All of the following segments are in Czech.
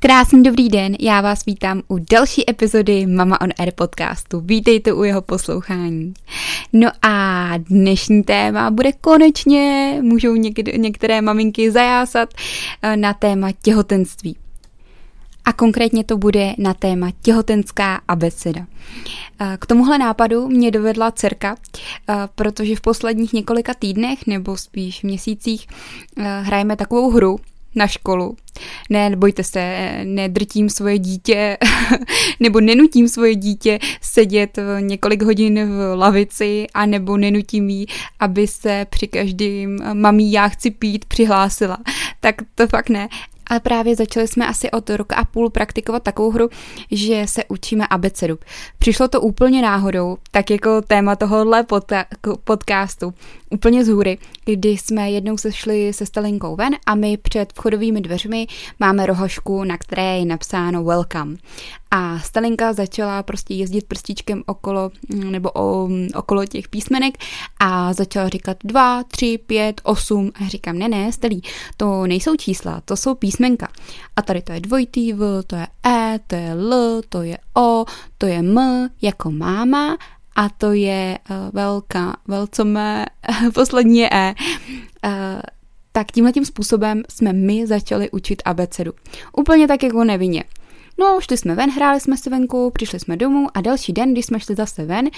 Krásný dobrý den, já vás vítám u další epizody Mama on Air podcastu. Vítejte u jeho poslouchání. No a dnešní téma bude konečně, můžou něk- některé maminky zajásat eh, na téma těhotenství. A konkrétně to bude na téma těhotenská abeceda. Eh, k tomuhle nápadu mě dovedla dcerka, eh, protože v posledních několika týdnech nebo spíš měsících hrajeme takovou hru, na školu. Ne, bojte se, nedrtím svoje dítě nebo nenutím svoje dítě sedět několik hodin v lavici a nebo nenutím jí, aby se při každým mamí já chci pít přihlásila. Tak to fakt ne. Ale právě začali jsme asi od roka a půl praktikovat takovou hru, že se učíme abecedu. Přišlo to úplně náhodou, tak jako téma tohohle podcastu, úplně z hůry, kdy jsme jednou sešli se Stalinkou ven a my před vchodovými dveřmi máme rohošku, na které je napsáno welcome. A Stalinka začala prostě jezdit prstíčkem okolo, nebo o, okolo těch písmenek a začala říkat 2, 3, 5, 8 a říkám, ne, ne, Stelí, to nejsou čísla, to jsou písmenka. A tady to je dvojitý V, to je E, to je L, to je O, to je M, jako máma a to je uh, velká, velcomé, poslední je E. Uh, tak tímhle tím způsobem jsme my začali učit abecedu. Úplně tak jako nevinně. No, šli jsme ven, hráli jsme si venku, přišli jsme domů a další den, když jsme šli zase ven, uh,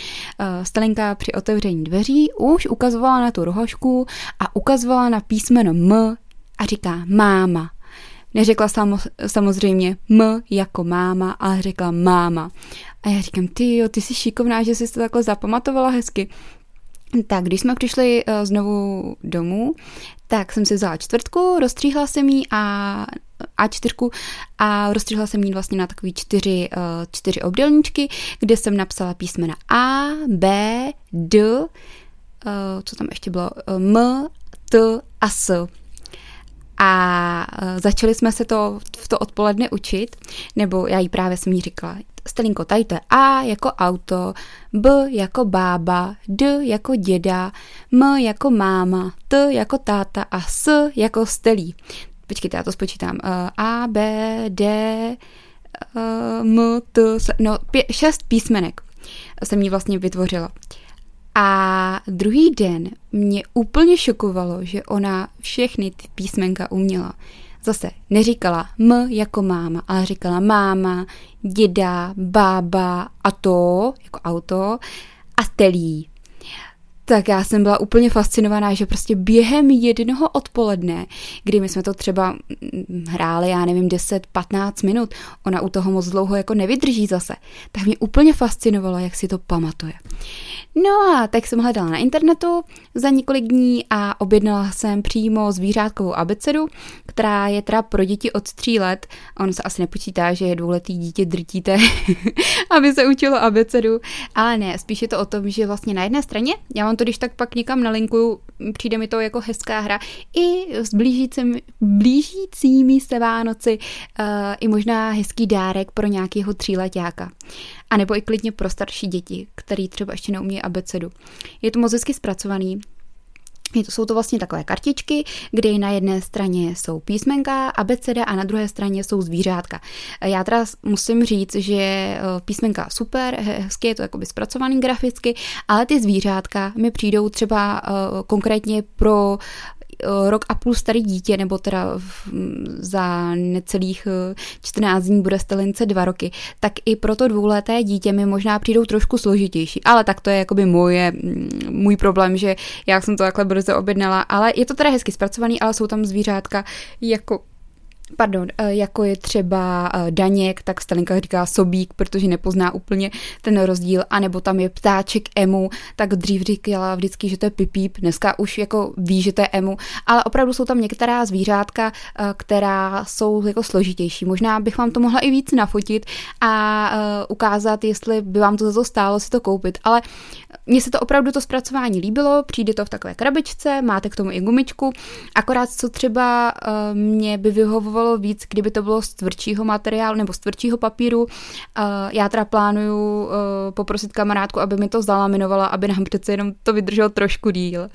Stalinka při otevření dveří už ukazovala na tu rohošku a ukazovala na písmeno M a říká máma. Neřekla samo, samozřejmě M jako máma, ale řekla máma. A já říkám, ty jo, ty jsi šikovná, že jsi to takhle zapamatovala hezky. Tak, když jsme přišli uh, znovu domů, tak jsem si vzala čtvrtku, rozstříhla jsem ji a A4 a rozstříhla jsem ji vlastně na takový čtyři, uh, čtyři obdelníčky, kde jsem napsala písmena A, B, D, uh, co tam ještě bylo, M, T a S a začali jsme se to v to odpoledne učit, nebo já jí právě jsem jí říkala, Stelinko, tady to je A jako auto, B jako bába, D jako děda, M jako máma, T jako táta a S jako stelí. Počkejte, já to spočítám. A, B, D, M, T, no pě, šest písmenek jsem jí vlastně vytvořila. A druhý den mě úplně šokovalo, že ona všechny ty písmenka uměla. Zase neříkala m jako máma, ale říkala máma, děda, bába a to, jako auto, a telí tak já jsem byla úplně fascinovaná, že prostě během jednoho odpoledne, kdy my jsme to třeba mm, hráli, já nevím, 10-15 minut, ona u toho moc dlouho jako nevydrží zase, tak mě úplně fascinovalo, jak si to pamatuje. No a tak jsem hledala na internetu za několik dní a objednala jsem přímo zvířátkovou abecedu, která je teda pro děti od tří let. On se asi nepočítá, že je dvouletý dítě drtíte, aby se učilo abecedu, ale ne, spíš je to o tom, že vlastně na jedné straně, já mám to když tak pak někam nalinkuju, přijde mi to jako hezká hra, i s blížícími, blížícími se Vánoci, uh, i možná hezký dárek pro nějakého tříletáka. A nebo i klidně pro starší děti, který třeba ještě neumí abecedu. Je to moc hezky zpracovaný, jsou to vlastně takové kartičky, kde na jedné straně jsou písmenka, abeceda a na druhé straně jsou zvířátka. Já teda musím říct, že eh, písmenka super, hezky je to jakoby zpracovaný graficky, ale ty zvířátka mi přijdou třeba uh, konkrétně pro rok a půl starý dítě, nebo teda za necelých 14 eh, dní bude stelince dva roky, tak i pro to dvouleté dítě mi možná přijdou trošku složitější. Ale tak to je jakoby moje, můj problém, že já jsem to takhle brzo objednala, ale je to teda hezky zpracovaný, ale jsou tam zvířátka jako pardon, eh, jako je třeba eh, Daněk, tak Stalinka říká sobík, protože nepozná úplně ten rozdíl, anebo tam je ptáček emu, tak dřív říkala vždycky, že to je pipíp, dneska už jako ví, že to je emu, ale opravdu jsou tam některá zvířátka, eh, která jsou jako složitější. Možná bych vám to mohla i víc nafotit a ukázat, jestli by vám to za to stálo si to koupit, ale mně se to opravdu to zpracování líbilo, přijde to v takové krabičce, máte k tomu i gumičku, akorát co třeba mě by vyhovovalo vyhovovalo víc, kdyby to bylo z tvrdšího materiálu nebo z tvrdšího papíru. Já teda plánuju eh, poprosit kamarádku, aby mi to zalaminovala, aby nám přece jenom to vydrželo trošku díl.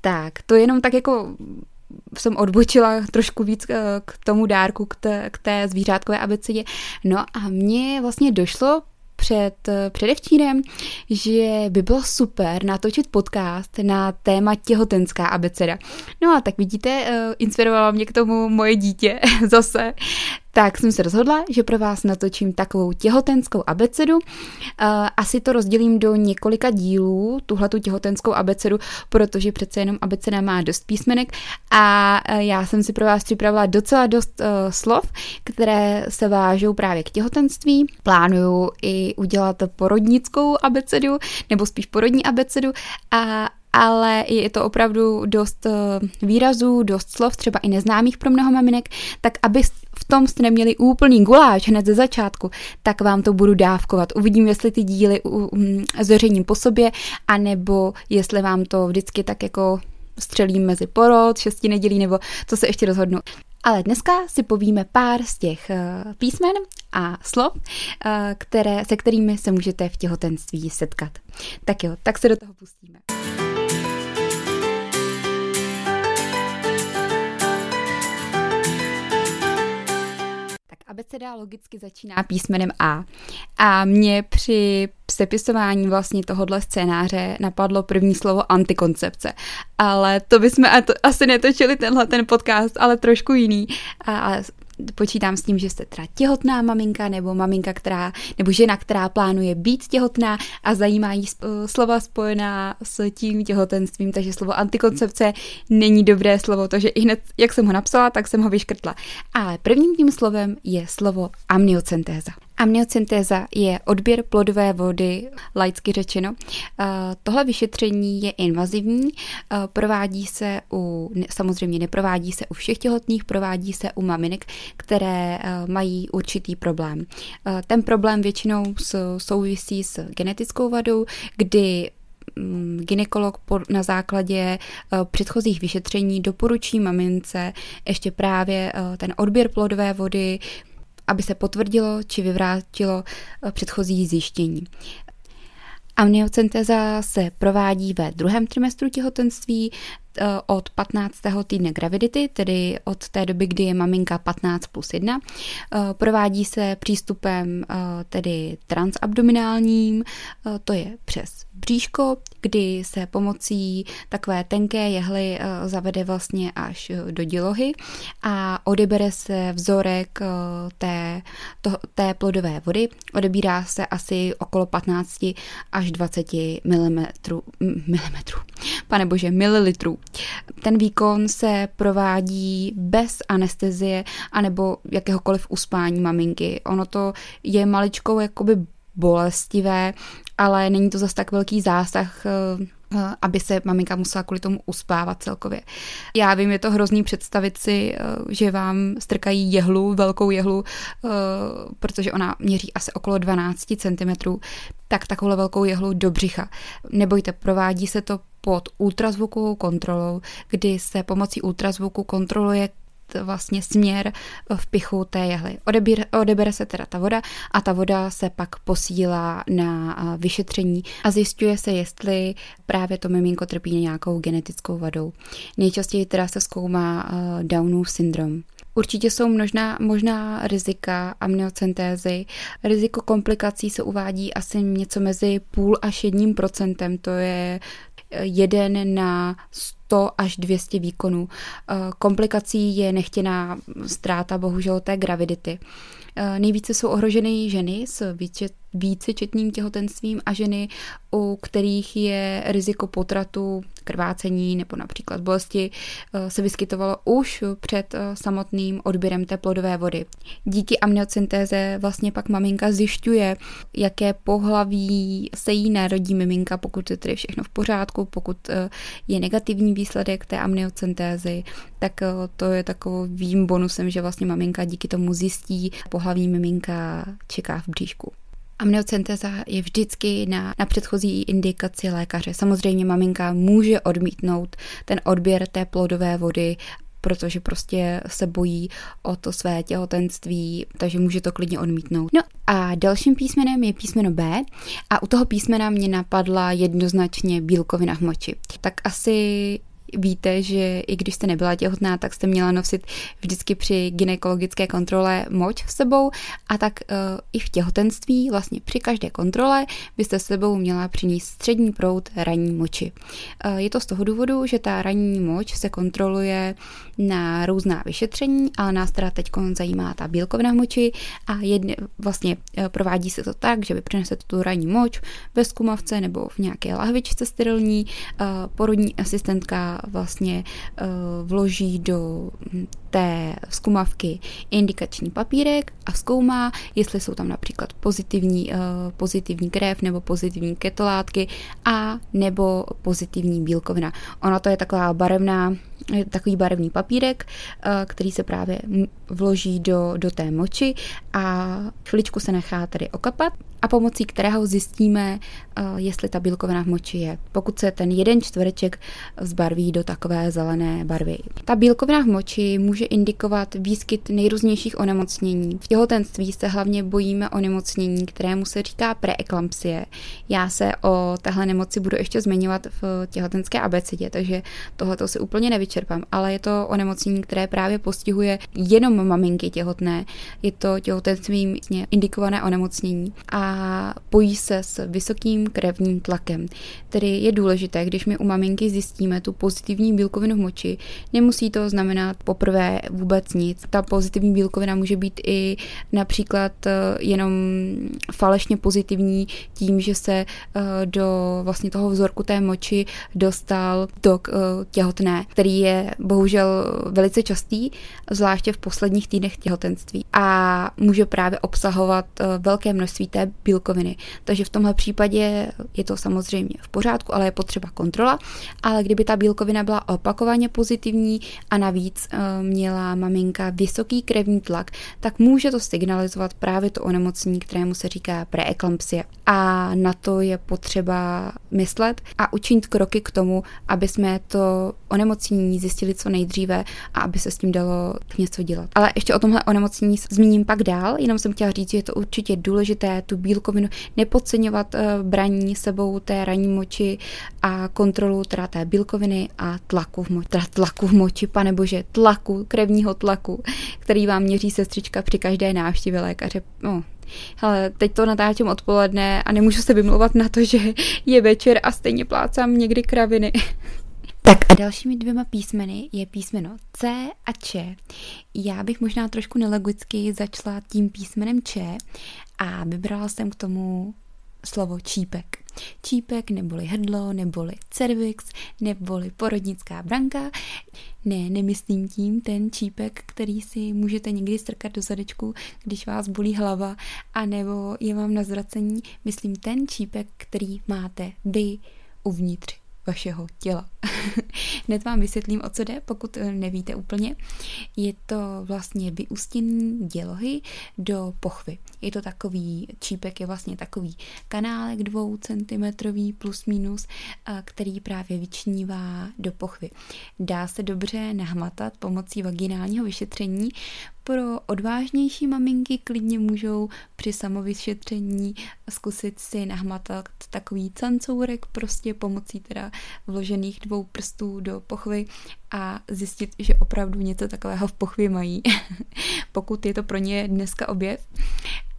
Tak, to jenom tak jako jsem odbočila trošku víc k tomu dárku, k té, k té zvířátkové abecedě. No a mně vlastně došlo před předevčírem, že by bylo super natočit podcast na téma těhotenská abeceda. No a tak vidíte, inspirovalo mě k tomu moje dítě zase, tak jsem se rozhodla, že pro vás natočím takovou těhotenskou abecedu. Asi to rozdělím do několika dílů, tuhle tu těhotenskou abecedu, protože přece jenom abeceda má dost písmenek a já jsem si pro vás připravila docela dost uh, slov, které se vážou právě k těhotenství. Plánuju i udělat porodnickou abecedu, nebo spíš porodní abecedu a ale je to opravdu dost eh, výrazů, dost slov, třeba i neznámých pro mnoho maminek, tak aby v tom jste neměli úplný guláš hned ze začátku, tak vám to budu dávkovat. Uvidím, jestli ty díly zveřejním po sobě, anebo jestli vám to vždycky tak jako střelím mezi porod, šesti nedělí, nebo co se ještě rozhodnu. Ale dneska si povíme pár z těch eh, písmen a slov, eh, které, se kterými se můžete v těhotenství setkat. Tak jo, tak se do toho pustíme. Abeceda logicky začíná písmenem A. A mě při sepisování vlastně tohohle scénáře napadlo první slovo antikoncepce. Ale to bychom asi netočili tenhle ten podcast, ale trošku jiný. A počítám s tím, že jste teda těhotná maminka nebo maminka, která, nebo žena, která plánuje být těhotná a zajímá jí slova spojená s tím těhotenstvím, takže slovo antikoncepce není dobré slovo, takže i hned, jak jsem ho napsala, tak jsem ho vyškrtla. Ale prvním tím slovem je slovo amniocentéza. Amniocyntéza je odběr plodové vody, laicky řečeno. Eh, tohle vyšetření je invazivní, eh, provádí se u, samozřejmě neprovádí se u všech těhotných, provádí se u maminek, které eh, mají určitý problém. Ten problém většinou souvisí s genetickou vadou, kdy mm, ginekolog na základě předchozích vyšetření doporučí mamince ještě právě ten odběr plodové vody, aby se potvrdilo či vyvrátilo eh, předchozí zjištění. Amniocenteza se provádí ve druhém trimestru těhotenství, od 15. týdne gravidity, tedy od té doby, kdy je maminka 15 plus 1. Eh, provádí se přístupem eh, tedy transabdominálním, to je přes bříško, kdy se pomocí takové tenké jehly zavede vlastně až do dělohy a odebere se vzorek té, to, té plodové vody. Odebírá se asi okolo 15 až 20 mm, milimetrů, pane bože, mililitrů. Ten výkon se provádí bez anestezie anebo jakéhokoliv uspání maminky. Ono to je maličkou jakoby bolestivé, ale není to zase tak velký zásah eh, Eh, aby se maminka musela kvůli tomu uspávat celkově. Já vím, je to hrozný představit si, eh, že vám strkají jehlu, velkou jehlu, eh, protože ona měří asi okolo 12 cm, tak takovou velkou jehlu do břicha. Nebojte, provádí se to pod ultrazvukovou kontrolou, kdy se pomocí ultrazvuku kontroluje vlastně směr v pichu té jehly. Odebere se teda ta voda a ta voda se pak posílá na vyšetření a zjišťuje se, jestli právě to miminko trpí nějakou genetickou vadou. Nejčastěji teda se zkoumá Downův syndrom. Určitě jsou možná, možná rizika amniocentézy. Riziko komplikací se uvádí asi něco mezi půl až jedním procentem, to je jeden na 100 až 200 výkonů. Eh, komplikací je nechtěná ztráta bohužel té gravidity. Eh, nejvíce jsou ohroženy ženy s vícečetným těhotenstvím a ženy, u kterých je riziko potratu, krvácení nebo například bolesti, eh, se vyskytovalo už před eh, samotným odběrem té plodové vody. Díky amniocyntéze vlastně pak maminka zjišťuje, jaké pohlaví se jí narodí miminka, pokud je tedy všechno v pořádku, pokud je negativní výsledek té amniocyntézy, tak to je takovým bonusem, že vlastně maminka díky tomu zjistí, pohlaví miminka čeká v bříšku. Amniocenteza je vždycky na, na předchozí indikaci lékaře. Samozřejmě maminka může odmítnout ten odběr té plodové vody protože prostě se bojí o to své těhotenství, takže může to klidně odmítnout. No a dalším písmenem je písmeno B a u toho písmena mě napadla jednoznačně bílkovina v moči. Tak asi víte, že i když jste nebyla těhotná, tak jste měla nosit vždycky při gynekologické kontrole moč s sebou a tak uh, i v těhotenství, vlastně při každé kontrole, byste s sebou měla přinést střední proud ranní moči. Uh, je to z toho důvodu, že ta ranní moč se kontroluje na různá vyšetření, ale nás teda teď zajímá ta bílkovina v moči a jedne, vlastně uh, provádí se to tak, že vy přinesete tu ranní moč ve zkumavce nebo v nějaké lahvičce sterilní, porodní asistentka vlastně uh, vloží do té zkumavky indikační papírek a zkoumá, jestli jsou tam například pozitivní, uh, pozitivní krev nebo pozitivní ketolátky a nebo pozitivní bílkovina. Ona to je taková barevná takový barevný papírek, který se právě vloží do, do té moči a chviličku se nechá tady okapat a pomocí kterého zjistíme, eh, jestli ta bílkovina v moči je, pokud se ten jeden čtvereček zbarví do takové zelené barvy. Ta bílkovina v moči může indikovat výskyt nejrůznějších onemocnění. V těhotenství se hlavně bojíme onemocnění, kterému se říká preeklampsie. Já se o téhle nemoci budu ještě zmiňovat v těhotenské abecedě, takže tohle si úplně nevyčerpám, ale je to onemocnění, které právě postihuje jenom maminky těhotné. Je to těhotenstvím indikované onemocnění a pojí se s vysokým krevním tlakem. Tedy je důležité, když my u maminky zjistíme tu pozitivní bílkovinu v moči, nemusí to znamenat poprvé vůbec nic. Ta pozitivní bílkovina může být i například eh, jenom falešně pozitivní tím, že se eh, do vlastně toho vzorku té moči dostal tok eh, těhotné, který je bohužel velice častý, zvláště v posledních týdnech těhotenství a může právě obsahovat velké množství té bílkoviny. Takže v tomhle případě je to samozřejmě v pořádku, ale je potřeba kontrola. Ale kdyby ta bílkovina byla opakovaně pozitivní a navíc uh, měla maminka vysoký krevní tlak, tak může to signalizovat právě to onemocnění, kterému se říká preeklampsie. A na to je potřeba myslet a učinit kroky k tomu, aby jsme to onemocnění zjistili co nejdříve a aby se s tím dalo něco dělat. Ale ještě o tomhle onemocnění zmíním pak dál, jenom jsem chtěla říct, že je to určitě důležité tu bílkovinu, nepodceňovat eh, braní sebou té ranní moči a kontrolu teda té bílkoviny a tlaku v moči, teda tlaku v moči, pane bože, tlaku, krevního tlaku, který vám měří sestřička při každé návštěvě lékaře. No, ale teď to natáčím odpoledne a nemůžu se vymlouvat na to, že je večer a stejně plácám někdy kraviny. Tak a dalšími dvěma písmeny je písmeno C a Č. Já bych možná trošku nelogicky začala tím písmenem Č a vybrala jsem k tomu slovo čípek. Čípek neboli hrdlo, neboli cervix, neboli porodnická branka. Ne, nemyslím tím ten čípek, který si můžete někdy strkat do zadečku, když vás bolí hlava, a nebo je vám na zvracení. Myslím ten čípek, který máte vy uvnitř vašeho těla. Hned vám vysvětlím, o co jde, pokud eh, nevíte úplně. Je to vlastně vyústění dělohy do pochvy. Je to takový, čípek je vlastně takový kanálek dvou centimetrový plus minus, eh, který právě vyčnívá do pochvy. Dá se dobře nahmatat pomocí vaginálního vyšetření, pro odvážnější maminky klidně můžou při samovyšetření zkusit si nahmatat takový cancourek prostě pomocí teda vložených dvou prstů do pochvy a zjistit, že opravdu něco takového v pochvě mají, pokud je to pro ně dneska objev.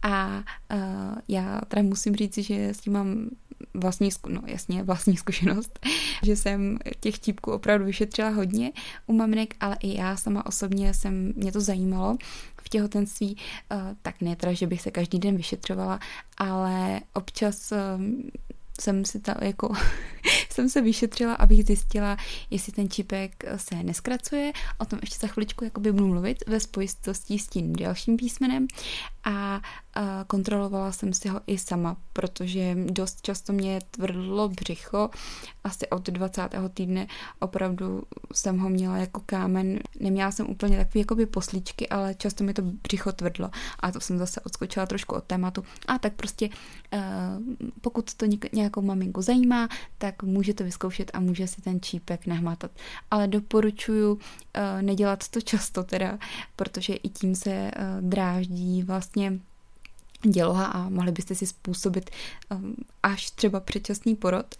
A uh, já teda musím říct, že s tím mám vlastní, no jasně, vlastní zkušenost, že jsem těch típků opravdu vyšetřila hodně u maminek, ale i já sama osobně jsem, mě to zajímalo v těhotenství, uh, tak ne teda, že bych se každý den vyšetřovala, ale občas uh, jsem si ta, jako, jsem se vyšetřila, abych zjistila, jestli ten čipek se neskracuje. O tom ještě za chviličku jakoby budu mluvit ve spojitosti s tím dalším písmenem a kontrolovala jsem si ho i sama, protože dost často mě tvrdlo břicho. Asi od 20. týdne opravdu jsem ho měla jako kámen. Neměla jsem úplně takové jakoby poslíčky, ale často mi to břicho tvrdlo. A to jsem zase odskočila trošku od tématu. A tak prostě eh, pokud to nějakou maminku zajímá, tak můžete vyzkoušet a může si ten čípek nahmatat. Ale doporučuju eh, nedělat to často teda, protože i tím se eh, dráždí vlastně děloha a mohli byste si způsobit um, až třeba předčasný porod.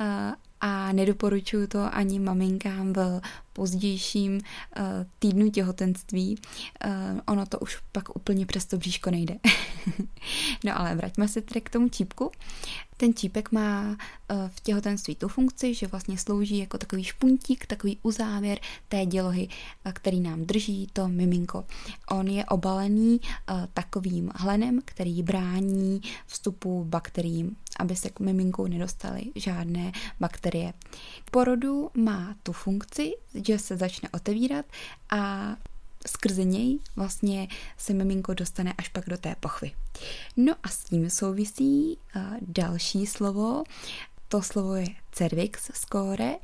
Uh, a a nedoporučuju to ani maminkám v pozdějším uh, týdnu těhotenství. Uh, ono to už pak úplně přes to bříško nejde. no ale vraťme se tedy k tomu čípku. Ten čípek má uh, v těhotenství tu funkci, že vlastně slouží jako takový špuntík, takový uzávěr té dělohy, uh, který nám drží to miminko. On je obalený uh, takovým hlenem, který brání vstupu bakteriím, aby se k miminku nedostaly žádné bakterie. K porodu má tu funkci, že se začne otevírat a skrze něj vlastně se miminko dostane až pak do té pochvy. No a s tím souvisí uh, další slovo, to slovo je cervix score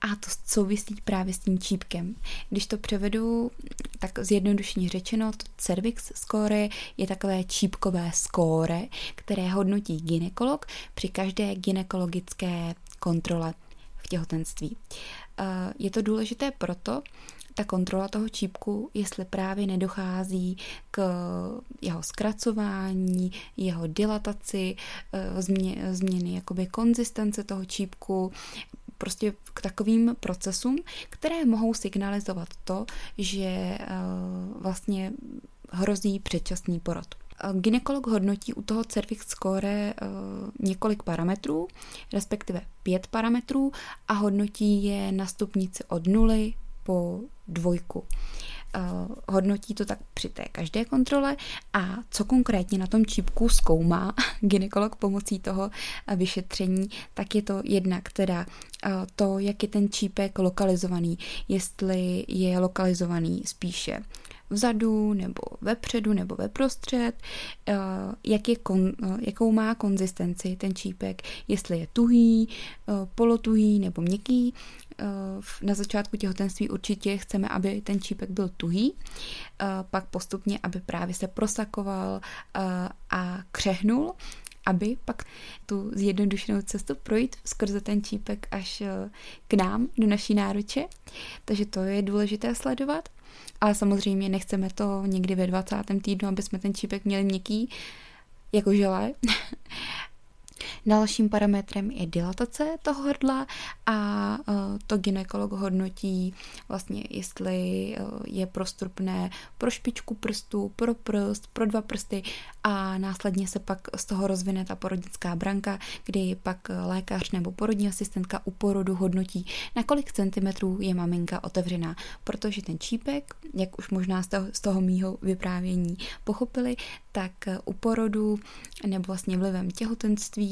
a to souvisí právě s tím čípkem. Když to převedu, tak zjednodušeně řečeno, to cervix score je takové čípkové skóre, které hodnotí ginekolog při každé ginekologické kontrole v těhotenství. Eh, je to důležité proto, ta kontrola toho čípku, jestli právě nedochází k jeho zkracování, jeho dilataci, eh, změ, změny jakoby konzistence toho čípku, prostě k takovým procesům, které mohou signalizovat to, že eh, vlastně hrozí předčasný porod. Ginekolog hodnotí u toho cervix score několik parametrů, respektive pět parametrů a hodnotí je na stupnici od nuly po dvojku. Uh, hodnotí to tak při té každé kontrole a co konkrétně na tom čípku zkoumá ginekolog pomocí toho vyšetření, tak je to jednak teda uh, to, jak je ten čípek lokalizovaný, jestli je lokalizovaný spíše vzadu nebo vepředu nebo ve prostřed, eh, jak je kon, eh, jakou má konzistenci ten čípek, jestli je tuhý, eh, polotuhý nebo měkký. Na začátku těhotenství určitě chceme, aby ten čípek byl tuhý, pak postupně, aby právě se prosakoval a křehnul, aby pak tu zjednodušenou cestu projít skrze ten čípek až k nám, do naší náruče. Takže to je důležité sledovat. Ale samozřejmě nechceme to někdy ve 20. týdnu, aby jsme ten čípek měli měkký, jako želé. Dalším parametrem je dilatace toho hrdla a e, to ginekolog hodnotí vlastně, jestli e, je prostrupné pro špičku prstu, pro prst, pro dva prsty a následně se pak z toho rozvine ta porodnická branka, kdy pak lékař nebo porodní asistentka u porodu hodnotí, na kolik centimetrů je maminka otevřená, protože ten čípek, jak už možná z toho, z toho mýho vyprávění pochopili, tak u porodu nebo vlastně vlivem těhotenství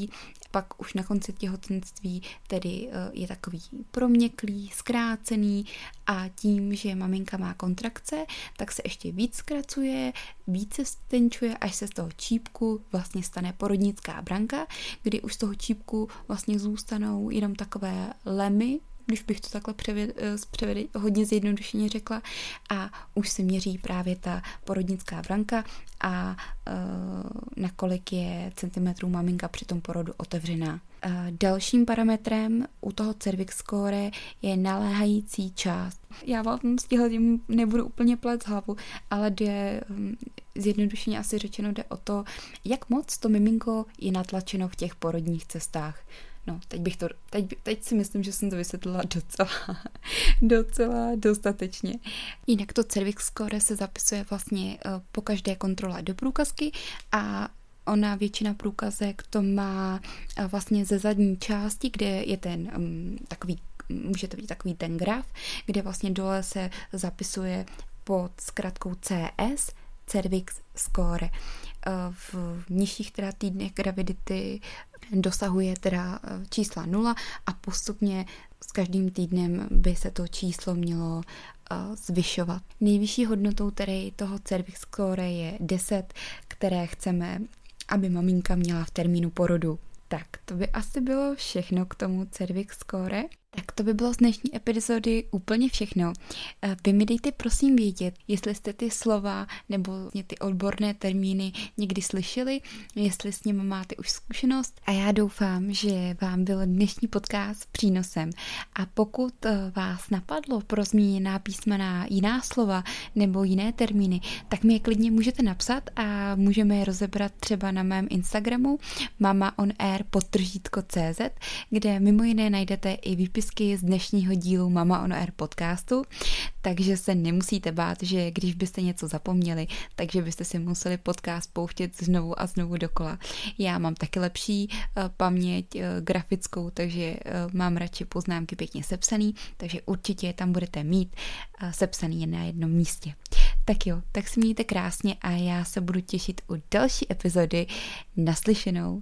pak už na konci těhotenství tedy eh, je takový proměklý, zkrácený a tím, že maminka má kontrakce, tak se ještě víc zkracuje, více stenčuje, až se z toho čípku vlastně stane porodnická branka, kdy už z toho čípku vlastně zůstanou jenom takové lemy, když bych to takhle převed, eh, převed, hodně zjednodušeně řekla, a už se měří právě ta porodnická branka a uh, nakolik je centimetrů maminka při tom porodu otevřená. Uh, dalším parametrem u toho cervix score je naléhající část. Já vám s tím nebudu úplně plec hlavu, ale jde, um, zjednodušeně asi řečeno jde o to, jak moc to miminko je natlačeno v těch porodních cestách. No, teď bych to, teď, teď si myslím, že jsem to vysvětlila docela, docela dostatečně. Jinak to cervix score se zapisuje vlastně uh, po každé kontrole do průkazky a ona většina průkazek to má uh, vlastně ze zadní části, kde je ten um, takový můžete vidět takový ten graf, kde vlastně dole se zapisuje pod zkratkou CS, cervix score. V nižších teda týdnech gravidity dosahuje teda eh, čísla nula a postupně s každým týdnem by se to číslo mělo eh, zvyšovat. Nejvyšší hodnotou tedy toho cervix score je 10, které chceme, aby maminka měla v termínu porodu. Tak, to by asi bylo všechno k tomu cervix score. Tak to by bylo z dnešní epizody úplně všechno. Eh, vy mi dejte prosím vědět, jestli jste ty slova nebo ty odborné termíny někdy slyšeli, jestli s nimi máte už zkušenost a já doufám, že vám byl dnešní podcast přínosem. A pokud eh, vás napadlo pro zmíněná písmena jiná slova nebo jiné termíny, tak mi je klidně můžete napsat a můžeme je rozebrat třeba na mém Instagramu mamaonair podtržítko.cz, kde mimo jiné najdete i výpis výpisky z dnešního dílu Mama on Air podcastu, takže se nemusíte bát, že když byste něco zapomněli, takže byste si museli podcast pouštět znovu a znovu dokola. Já mám taky lepší uh, paměť uh, grafickou, takže uh, mám radši poznámky pěkně sepsaný, takže určitě je tam budete mít sepsaný na jednom místě. Tak jo, tak si mějte krásně a já se budu těšit u další epizody naslyšenou.